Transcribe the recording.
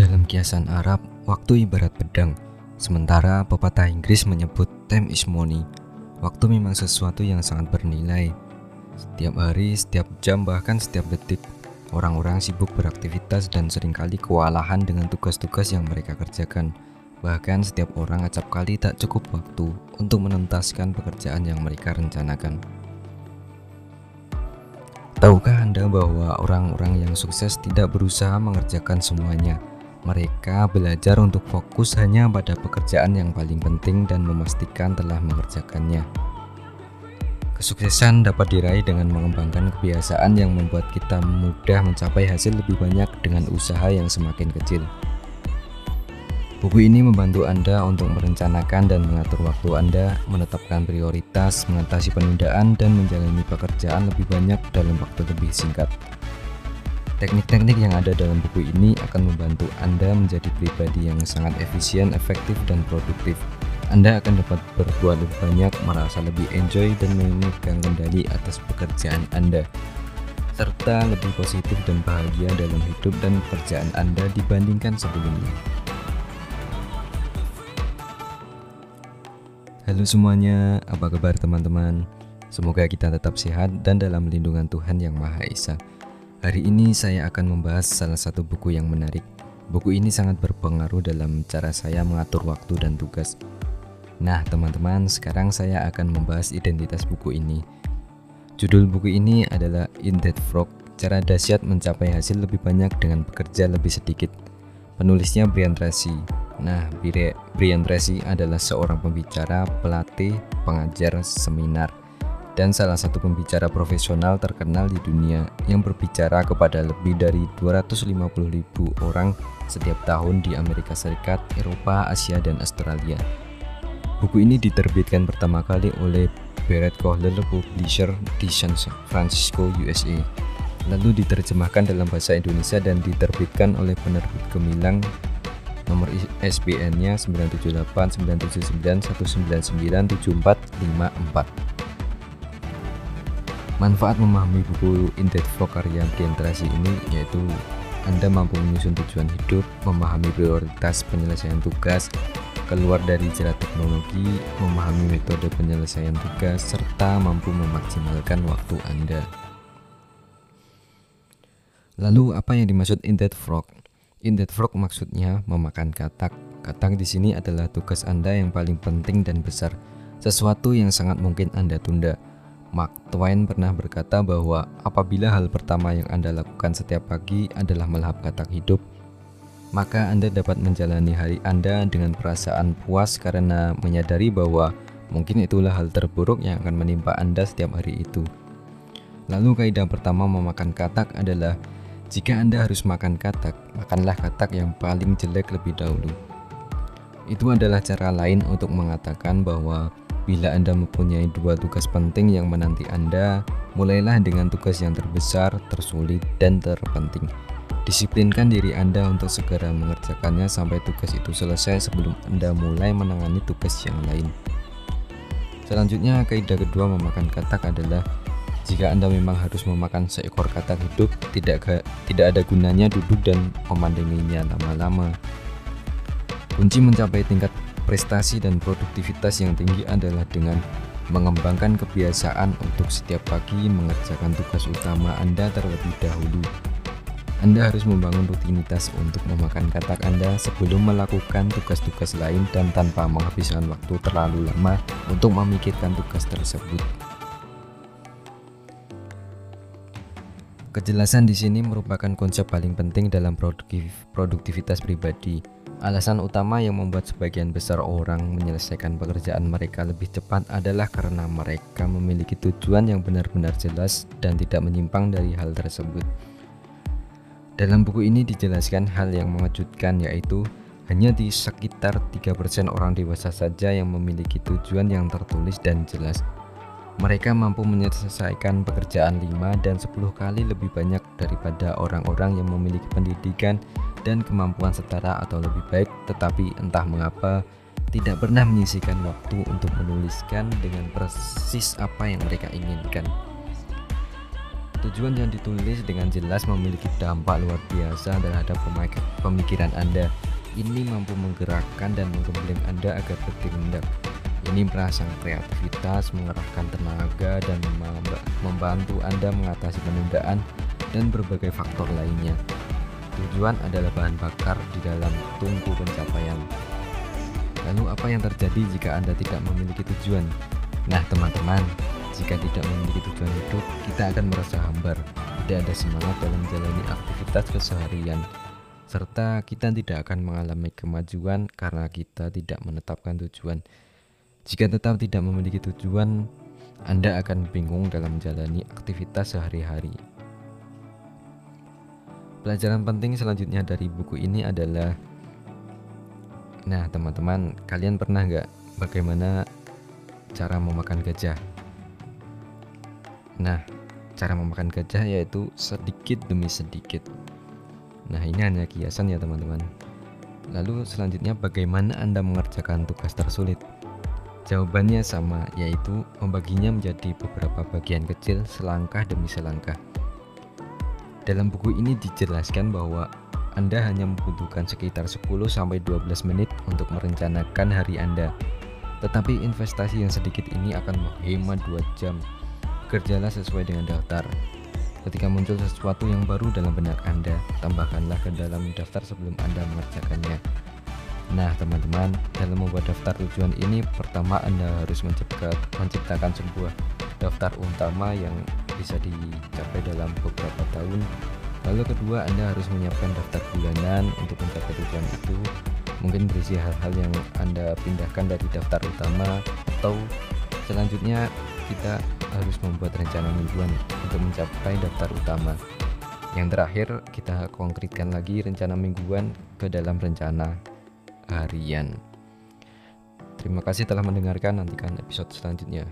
Dalam kiasan Arab, waktu ibarat pedang, sementara pepatah Inggris menyebut time is money. Waktu memang sesuatu yang sangat bernilai. Setiap hari, setiap jam, bahkan setiap detik, orang-orang sibuk beraktivitas dan sering kali kewalahan dengan tugas-tugas yang mereka kerjakan. Bahkan setiap orang acap kali tak cukup waktu untuk menuntaskan pekerjaan yang mereka rencanakan. Tahukah Anda bahwa orang-orang yang sukses tidak berusaha mengerjakan semuanya? Mereka belajar untuk fokus hanya pada pekerjaan yang paling penting dan memastikan telah mengerjakannya. Kesuksesan dapat diraih dengan mengembangkan kebiasaan yang membuat kita mudah mencapai hasil lebih banyak dengan usaha yang semakin kecil. Buku ini membantu Anda untuk merencanakan dan mengatur waktu Anda, menetapkan prioritas, mengatasi penundaan, dan menjalani pekerjaan lebih banyak dalam waktu lebih singkat. Teknik-teknik yang ada dalam buku ini akan membantu Anda menjadi pribadi yang sangat efisien, efektif, dan produktif. Anda akan dapat berbuat lebih banyak, merasa lebih enjoy, dan memegang kendali atas pekerjaan Anda serta lebih positif dan bahagia dalam hidup dan pekerjaan Anda dibandingkan sebelumnya. Halo semuanya, apa kabar teman-teman? Semoga kita tetap sehat dan dalam lindungan Tuhan Yang Maha Esa. Hari ini saya akan membahas salah satu buku yang menarik. Buku ini sangat berpengaruh dalam cara saya mengatur waktu dan tugas. Nah, teman-teman, sekarang saya akan membahas identitas buku ini. Judul buku ini adalah In That Frog, Cara Dahsyat Mencapai Hasil Lebih Banyak Dengan Bekerja Lebih Sedikit. Penulisnya Brian Tracy. Nah, Brian Tracy adalah seorang pembicara, pelatih, pengajar seminar, dan salah satu pembicara profesional terkenal di dunia yang berbicara kepada lebih dari 250.000 orang setiap tahun di Amerika Serikat, Eropa, Asia, dan Australia. Buku ini diterbitkan pertama kali oleh Barrett Kohler Publisher di San Francisco, USA. Lalu diterjemahkan dalam bahasa Indonesia dan diterbitkan oleh penerbit Gemilang nomor SBN-nya 97899797454. Manfaat memahami buku Inded Frog karya Brian Tracy ini yaitu Anda mampu menyusun tujuan hidup, memahami prioritas penyelesaian tugas, keluar dari jerat teknologi, memahami metode penyelesaian tugas, serta mampu memaksimalkan waktu Anda. Lalu apa yang dimaksud Inded Frog? In that frog maksudnya memakan katak. Katak di sini adalah tugas Anda yang paling penting dan besar, sesuatu yang sangat mungkin Anda tunda. Mark Twain pernah berkata bahwa apabila hal pertama yang Anda lakukan setiap pagi adalah melahap katak hidup, maka Anda dapat menjalani hari Anda dengan perasaan puas karena menyadari bahwa mungkin itulah hal terburuk yang akan menimpa Anda setiap hari itu. Lalu kaidah pertama memakan katak adalah jika Anda harus makan katak, makanlah katak yang paling jelek lebih dahulu. Itu adalah cara lain untuk mengatakan bahwa bila Anda mempunyai dua tugas penting yang menanti Anda, mulailah dengan tugas yang terbesar, tersulit, dan terpenting. Disiplinkan diri Anda untuk segera mengerjakannya sampai tugas itu selesai sebelum Anda mulai menangani tugas yang lain. Selanjutnya, kaidah kedua memakan katak adalah jika Anda memang harus memakan seekor katak hidup, tidak tidak ada gunanya duduk dan memandanginya lama-lama. Kunci mencapai tingkat prestasi dan produktivitas yang tinggi adalah dengan mengembangkan kebiasaan untuk setiap pagi mengerjakan tugas utama Anda terlebih dahulu. Anda harus membangun rutinitas untuk memakan katak Anda sebelum melakukan tugas-tugas lain dan tanpa menghabiskan waktu terlalu lama untuk memikirkan tugas tersebut. Kejelasan di sini merupakan konsep paling penting dalam produktivitas pribadi. Alasan utama yang membuat sebagian besar orang menyelesaikan pekerjaan mereka lebih cepat adalah karena mereka memiliki tujuan yang benar-benar jelas dan tidak menyimpang dari hal tersebut. Dalam buku ini dijelaskan hal yang mengejutkan yaitu hanya di sekitar 3% orang dewasa saja yang memiliki tujuan yang tertulis dan jelas. Mereka mampu menyelesaikan pekerjaan 5 dan 10 kali lebih banyak daripada orang-orang yang memiliki pendidikan dan kemampuan setara atau lebih baik tetapi entah mengapa tidak pernah menyisihkan waktu untuk menuliskan dengan persis apa yang mereka inginkan. Tujuan yang ditulis dengan jelas memiliki dampak luar biasa terhadap pemikiran Anda. Ini mampu menggerakkan dan menggembleng Anda agar bertindak. Ini merangsang kreativitas, mengerahkan tenaga, dan membantu Anda mengatasi penundaan dan berbagai faktor lainnya. Tujuan adalah bahan bakar di dalam tungku pencapaian. Lalu apa yang terjadi jika Anda tidak memiliki tujuan? Nah teman-teman, jika tidak memiliki tujuan hidup, kita akan merasa hambar, tidak ada semangat dalam menjalani aktivitas keseharian, serta kita tidak akan mengalami kemajuan karena kita tidak menetapkan tujuan. Jika tetap tidak memiliki tujuan, Anda akan bingung dalam menjalani aktivitas sehari-hari. Pelajaran penting selanjutnya dari buku ini adalah Nah teman-teman, kalian pernah nggak bagaimana cara memakan gajah? Nah, cara memakan gajah yaitu sedikit demi sedikit. Nah, ini hanya kiasan ya, teman-teman. Lalu selanjutnya bagaimana Anda mengerjakan tugas tersulit? Jawabannya sama, yaitu membaginya menjadi beberapa bagian kecil selangkah demi selangkah. Dalam buku ini dijelaskan bahwa Anda hanya membutuhkan sekitar 10-12 menit untuk merencanakan hari Anda. Tetapi investasi yang sedikit ini akan menghemat 2 jam Bekerjalah sesuai dengan daftar. Ketika muncul sesuatu yang baru dalam benak Anda, tambahkanlah ke dalam daftar sebelum Anda mengerjakannya. Nah, teman-teman, dalam membuat daftar tujuan ini, pertama Anda harus menciptakan sebuah daftar utama yang bisa dicapai dalam beberapa tahun. Lalu kedua, Anda harus menyiapkan daftar bulanan untuk mencapai tujuan itu. Mungkin berisi hal-hal yang Anda pindahkan dari daftar utama atau selanjutnya kita harus membuat rencana mingguan untuk mencapai daftar utama. Yang terakhir, kita konkretkan lagi rencana mingguan ke dalam rencana harian. Terima kasih telah mendengarkan, nantikan episode selanjutnya.